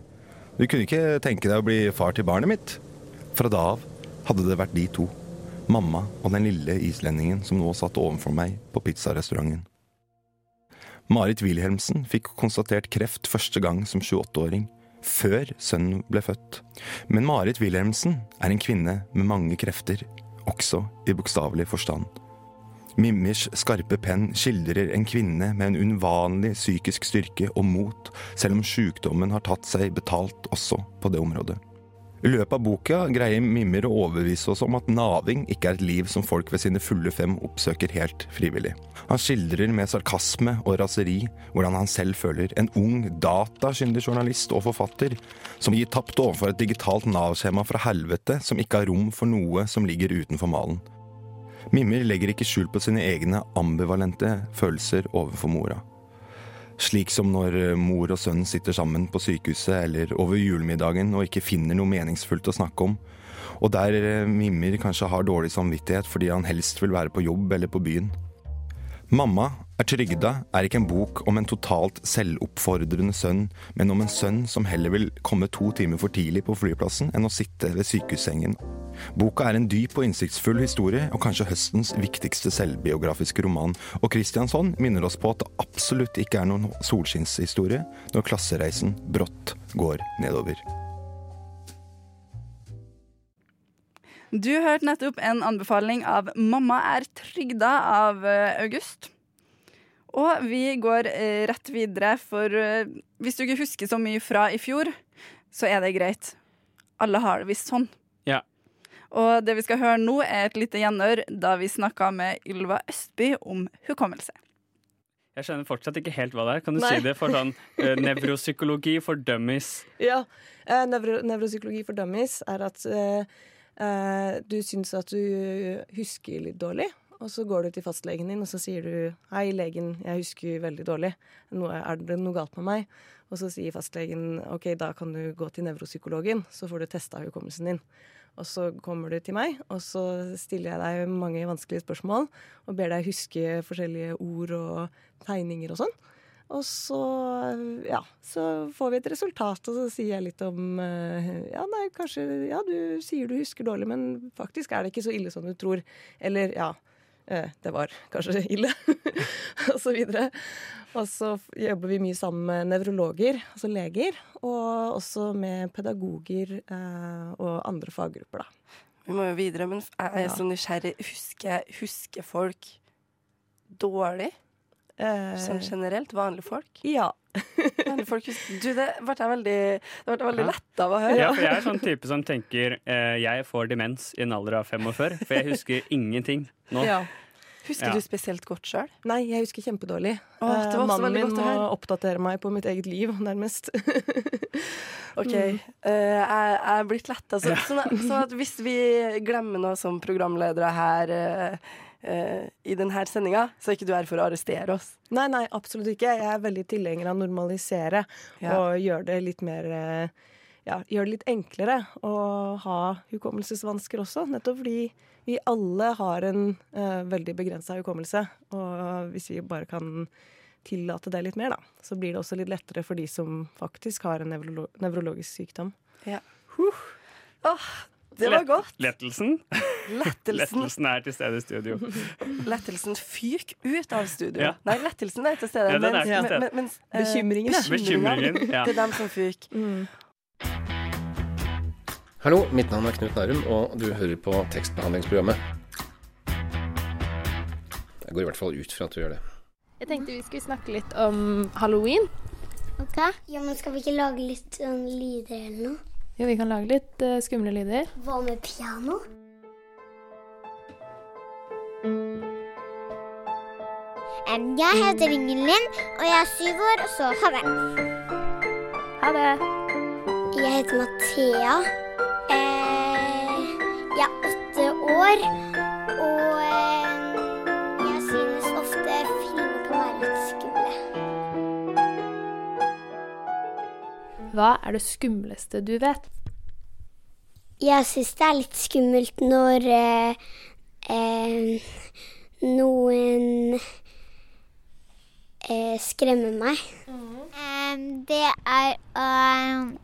Du kunne ikke tenke deg å bli far til barnet mitt? Fra da av hadde det vært de to. Mamma og den lille islendingen som nå satt overfor meg på pizzarestauranten. Marit Wilhelmsen fikk konstatert kreft første gang som 28-åring, før sønnen ble født. Men Marit Wilhelmsen er en kvinne med mange krefter, også i bokstavelig forstand. Mimmers skarpe penn skildrer en kvinne med en unnvanlig psykisk styrke og mot, selv om sykdommen har tatt seg betalt også på det området. I løpet av boka greier Mimmer å overbevise oss om at naving ikke er et liv som folk ved sine fulle fem oppsøker helt frivillig. Han skildrer med sarkasme og raseri hvordan han selv føler en ung, datakyndig journalist og forfatter som gir tapt overfor et digitalt Nav-skjema fra helvete som ikke har rom for noe som ligger utenfor malen. Mimmer legger ikke skjul på sine egne ambivalente følelser overfor mora. Slik som når mor og sønn sitter sammen på sykehuset eller over julemiddagen og ikke finner noe meningsfullt å snakke om, og der Mimmer kanskje har dårlig samvittighet fordi han helst vil være på jobb eller på byen. Mamma er trygda er ikke en bok om en totalt selvoppfordrende sønn, men om en sønn som heller vil komme to timer for tidlig på flyplassen enn å sitte ved sykehussengen. Boka er en dyp og innsiktsfull historie, og kanskje høstens viktigste selvbiografiske roman. Og Kristiansson minner oss på at det absolutt ikke er noen solskinnshistorie når klassereisen brått går nedover. Du hørte nettopp en anbefaling av 'Mamma er trygda' av eh, August. Og vi går eh, rett videre, for eh, hvis du ikke husker så mye fra i fjor, så er det greit. Alle har det visst sånn. Ja. Og det vi skal høre nå, er et lite gjenhør da vi snakka med Ylva Østby om hukommelse. Jeg skjønner fortsatt ikke helt hva det er. Kan du Nei. si det for sånn uh, nevropsykologi for dummies? Ja. Uh, nevro, nevropsykologi for dummies er at uh, eh, du syns at du husker litt dårlig. Og så går du til fastlegen din og så sier du 'Hei, legen, jeg husker veldig dårlig. Er det noe galt med meg?' Og så sier fastlegen 'OK, da kan du gå til nevropsykologen, så får du testa hukommelsen din'. Og så kommer du til meg, og så stiller jeg deg mange vanskelige spørsmål og ber deg huske forskjellige ord og tegninger og sånn. Og så, ja, så får vi et resultat, og så sier jeg litt om eh, Ja, nei, kanskje Ja, du sier du husker dårlig, men faktisk er det ikke så ille som du tror. Eller ja, det var kanskje ille. videre. Og så jobber vi mye sammen med nevrologer, altså leger, og også med pedagoger eh, og andre faggrupper, da. Vi må jo videre, men jeg er så nysgjerrig. Husker, husker folk dårlig? Sånn generelt? Vanlige folk? Ja. folk. Du, det ble jeg veldig, det ble veldig Ja. letta av å høre. Ja, for jeg er sånn type som tenker eh, jeg får demens i en alder av 45, for jeg husker ingenting nå. Ja. Husker Ja. du spesielt godt sjøl? Nei, jeg husker kjempedårlig. Åh, det var Eh, også Mannen min godt må oppdatere meg på mitt eget liv, nærmest. OK. Mm. Uh, jeg, jeg er blitt letta. Så, sånn, at- sånn at hvis vi glemmer noe som programledere her eh, eh, i denne sendinga, så er ikke du her for å arrestere oss. Nei, nei, absolutt ikke. Jeg er veldig tilhenger av å normalisere Ja. og gjøre det litt mer eh, ja, gjør det litt enklere å ha hukommelsesvansker også. Nettopp fordi vi alle har en eh, veldig begrensa hukommelse. Og hvis vi bare kan tillate det litt mer, da, så blir det også litt lettere for de som faktisk har en nevrolo nevrologisk sykdom. Ja. Åh, det var godt. Lettelsen? Lettelsen. Lettelsen er til stede i studio. Lettelsen fyk ut av studio. Ja. Nei, lettelsen er til stede. Ja, den er til stede. Mens, mens, bekymringen, Bekymringen, ja. Det er dem som fyk. Hallo, mitt navn er Knut Nærum, og du hører på tekstbehandlingsprogrammet. Jeg går i hvert fall ut fra at du gjør det. Jeg tenkte vi skulle snakke litt om halloween. Ok. Ja, men Skal vi ikke lage litt sånn lyder eller noe? Jo, vi kan lage litt uh, skumle lyder. Hva med piano? Jeg heter Ingelin, og jeg er syv år, og så ha det. Ha det. Jeg heter Mathea. Eh, jeg er åtte år, og eh, Hva er det skumleste du vet? Jeg syns det er litt skummelt når eh, eh, noen eh, skremmer meg. det er um,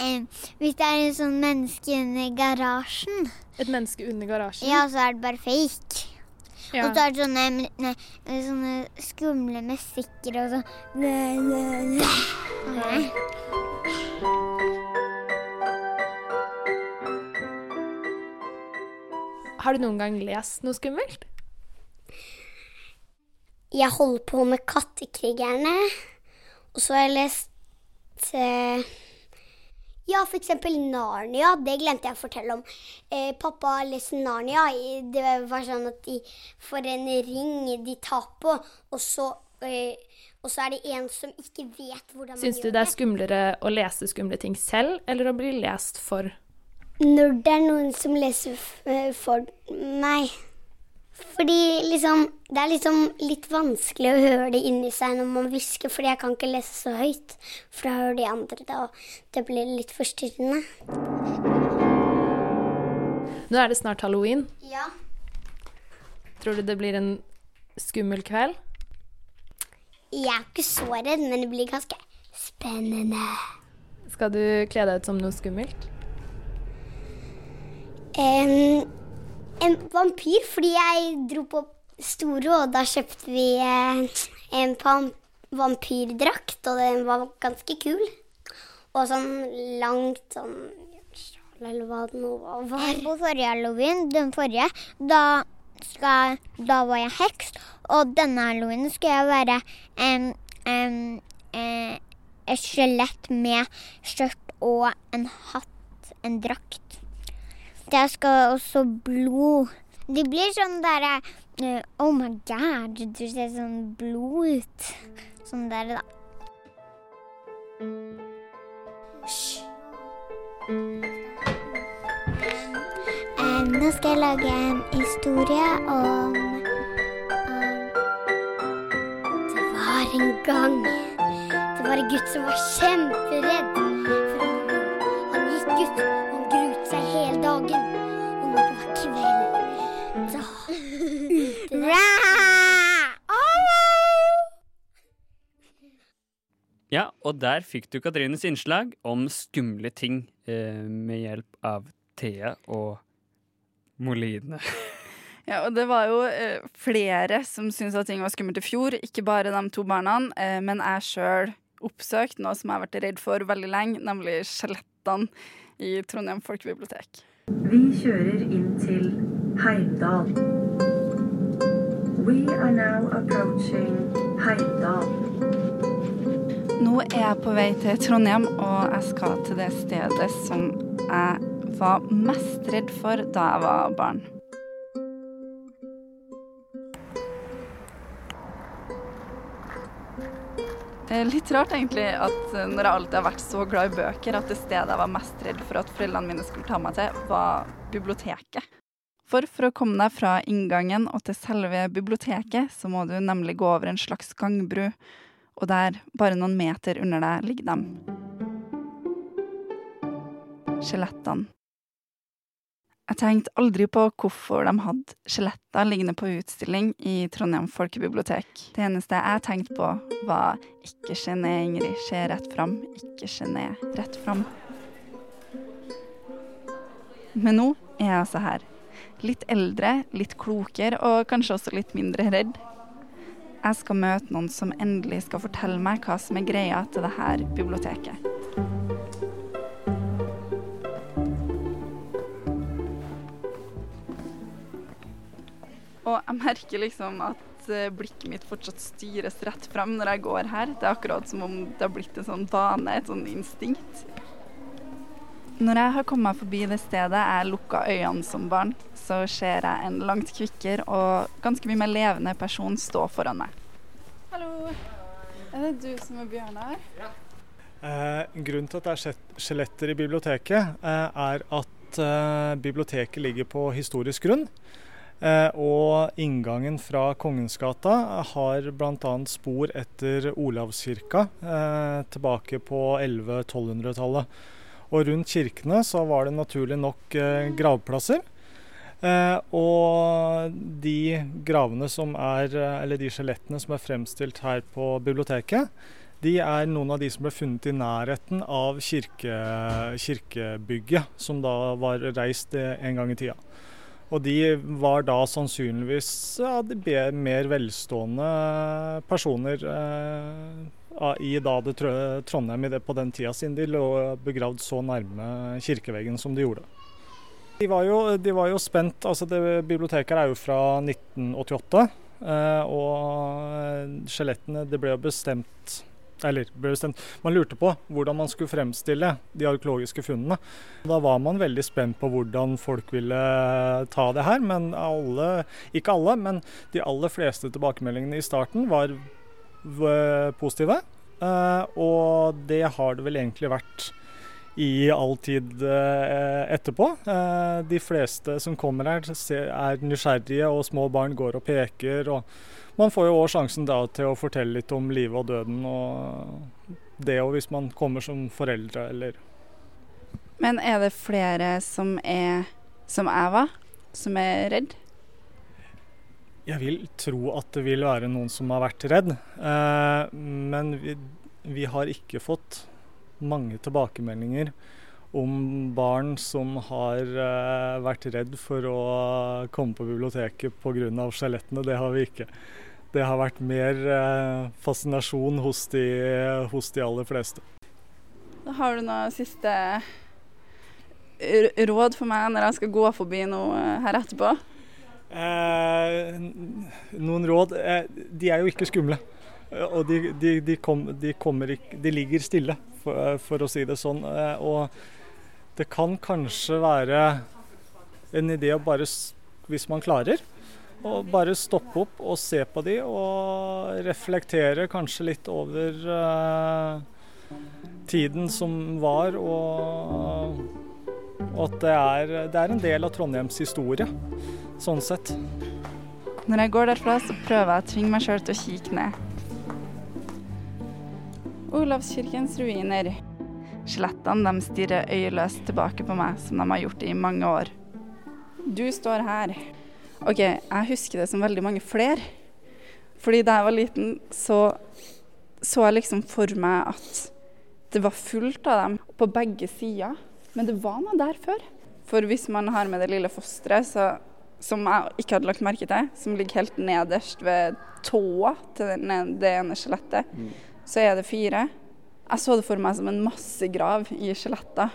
em, Hvis det er en sånn menneske under garasjen, Et menneske under garasjen? ja, så er det bare fake. Ja. Og så er det sånne, ne, sånne skumle musikker og sånn. Har du noen gang lest noe skummelt? Jeg holder på med Kattekrigerne, og så har jeg lest eh, Ja, eksempel Narnia. Det glemte jeg å fortelle om. Eh, pappa lest Narnia. Det var sånn at de får en ring de tar på, og så, eh, og så er det en som ikke vet hvordan man Syns du det er skumlere å lese skumle ting selv, eller å bli lest for? Når det er noen som leser eh, for meg. Fordi liksom Det er liksom litt vanskelig å høre det inni seg når man hvisker, fordi jeg kan ikke lese så høyt. For da hører de andre det, og det blir litt forstyrrende. Nå er det snart halloween. Ja. Tror du det blir en skummel kveld? Jeg er ikke så redd, men det blir ganske spennende. Skal du kle deg ut som noe skummelt? En, en vampyr, fordi jeg dro på Storo, og da kjøpte vi eh, en vampyrdrakt, og den var ganske kul. Og sånn langt sånn eller hva det nå var. På forrige halloween, den forrige, da, skal, da var jeg heks. Og denne halloween skal jeg være en em, eh, et skjelett med skjørt og en hatt, en drakt. Der skal også blod Det blir sånn derre eh, Oh my god, du ser sånn blod ut. Sånn der, da. Eh, nå skal jeg lage en historie om Det var en gang Det var en gutt som var kjemperedd. For han, han gikk ut, Ja, og der fikk du Katrines innslag om skumle ting eh, med hjelp av Thea og Moline. Ja, og det var jo eh, flere som syntes at ting var skummelt i fjor. Ikke bare de to barna, eh, men jeg sjøl oppsøkte noe som jeg har vært redd for veldig lenge, nemlig skjelettene i Trondheim folkebibliotek. Vi kjører inn til Heimdal. We are now approaching Heimdal. Nå er jeg på vei til Trondheim, og jeg skal til det stedet som jeg var mest redd for da jeg var barn. Det er litt rart egentlig at eh, når jeg alltid har vært så glad i bøker, at det stedet jeg var mest redd for at foreldrene mine skulle ta meg til, var biblioteket. For for å komme deg fra inngangen og til selve biblioteket, så må du nemlig gå over en slags gangbru, og der, bare noen meter under deg, ligger dem. skjelettene. Jeg tenkte aldri på hvorfor de hadde skjeletter liggende på utstilling i Trondheim folkebibliotek. Det eneste jeg tenkte på, var ikke gjené, Ingrid, se rett fram, ikke gjené, rett fram. Men nå er jeg altså her. Litt eldre, litt klokere og kanskje også litt mindre redd. Jeg skal møte noen som endelig skal fortelle meg hva som er greia til det her biblioteket. Og jeg merker liksom at eh, blikket mitt fortsatt styres rett frem når jeg går her. Det er akkurat som om det har blitt en sånn vane, et sånn instinkt. Når jeg har kommet meg forbi det stedet jeg lukka øynene som barn, så ser jeg en langt kvikkere og ganske mye mer levende person stå foran meg. Hallo. Er det du som er Bjørnar? Eh, grunnen til at det er skjeletter i biblioteket, eh, er at eh, biblioteket ligger på historisk grunn. Eh, og inngangen fra Kongensgata har bl.a. spor etter Olavskirka eh, tilbake på 1100-1200-tallet. Og rundt kirkene så var det naturlig nok eh, gravplasser. Eh, og de gravene som er, eh, eller de skjelettene som er fremstilt her på biblioteket, de er noen av de som ble funnet i nærheten av kirke, kirkebygget, som da var reist en gang i tida. Og de var da sannsynligvis ja, mer velstående personer eh, i da det Trondheim i det, på den tida, siden de lå begravd så nærme kirkeveggen som de gjorde. De var jo, de var jo spent, altså det Biblioteket er jo fra 1988. eh, og skjelettene Det ble jo bestemt eller. Man lurte på hvordan man skulle fremstille de arkeologiske funnene. Da var man veldig spent på hvordan folk ville ta det her, men alle, ikke alle, men de aller fleste tilbakemeldingene i starten var positive. Eh, og det har det vel egentlig vært i all tid eh, etterpå. Eh, de fleste som kommer her er nysgjerrige, og små barn går og peker. og Man får jo òg sjansen da til å fortelle litt om livet og døden, og det òg hvis man kommer som foreldre eller Men er det flere som er som jeg var, som er redd? Jeg vil tro at det vil være noen som har vært redd, eh, men vi, vi har ikke fått mange tilbakemeldinger om barn som har eh, vært redd for å komme på biblioteket pga. skjelettene. Det har vi ikke. Det har vært mer eh, fascinasjon hos de, hos de aller fleste. Har du noe siste råd for meg når jeg skal gå forbi noe her etterpå? Eh, noen råd eh, De er jo ikke skumle. Eh, Og de, de, de, kom, de, kommer de ligger stille, for, for å si det sånn. Eh, Og det kan kanskje være en idé å bare, hvis man klarer, å bare stoppe opp og se på de og reflektere kanskje litt over eh, tiden som var, og, og at det er, det er en del av Trondheims historie, sånn sett. Når jeg går derfra, så prøver jeg å tvinge meg sjøl til å kikke ned. Olavskirkens ruiner. Skjelettene de stirrer øyeløst tilbake på meg, som de har gjort i mange år. Du står her. OK, jeg husker det som veldig mange flere. Fordi da jeg var liten, så så jeg liksom for meg at det var fullt av dem på begge sider. Men det var noe der før. For hvis man har med det lille fosteret, så, som jeg ikke hadde lagt merke til, som ligger helt nederst ved tåa til det ene skjelettet, så er det fire. Jeg så det for meg som en massegrav i skjeletter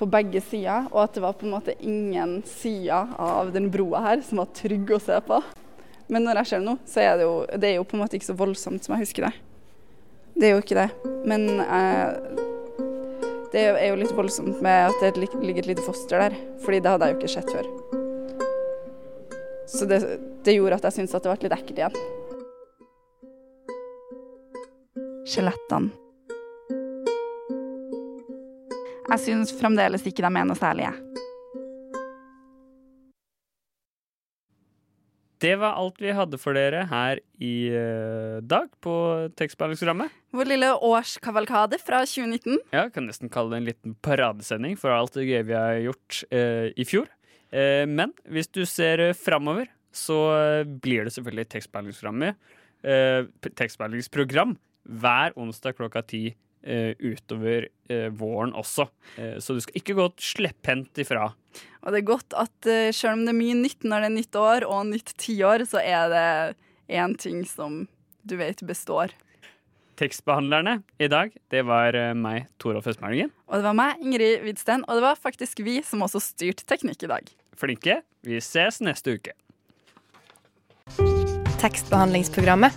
på begge sider, og at det var på en måte ingen sider av den broa her som var trygg å se på. Men når jeg ser det nå, så er det jo, det er jo på en måte ikke så voldsomt som jeg husker det. Det er jo ikke det. Men eh, det er jo litt voldsomt med at det ligger et lite foster der, fordi det hadde jeg jo ikke sett før. Så det, det gjorde at jeg syntes at det ble litt ekkelt igjen. Skjelettene. Jeg syns fremdeles ikke de er noe særlige. Det var alt vi hadde for dere her i eh, dag på tekstbehandlingsprogrammet. Vår lille årskavalkade fra 2019. Ja, kan nesten kalle det en liten paradesending for alt det gøye vi har gjort eh, i fjor. Eh, men hvis du ser uh, framover, så eh, blir det selvfølgelig tekstbehandlingsprogrammet. eh, tekstbehandlingsprogram hver onsdag klokka ti eh, utover eh, våren også. Eh, så du skal ikke gå slepphendt ifra. Og det er godt at eh, selv om det er mye nytt når det er nytt år og nytt tiår, så er det én ting som du vet består. Tekstbehandlerne i dag, det var eh, meg, Torolf Østmargen. Og det var meg, Ingrid Widsten, og det var faktisk vi som også styrte teknikk i dag. Flinke. Vi ses neste uke. Tekstbehandlingsprogrammet.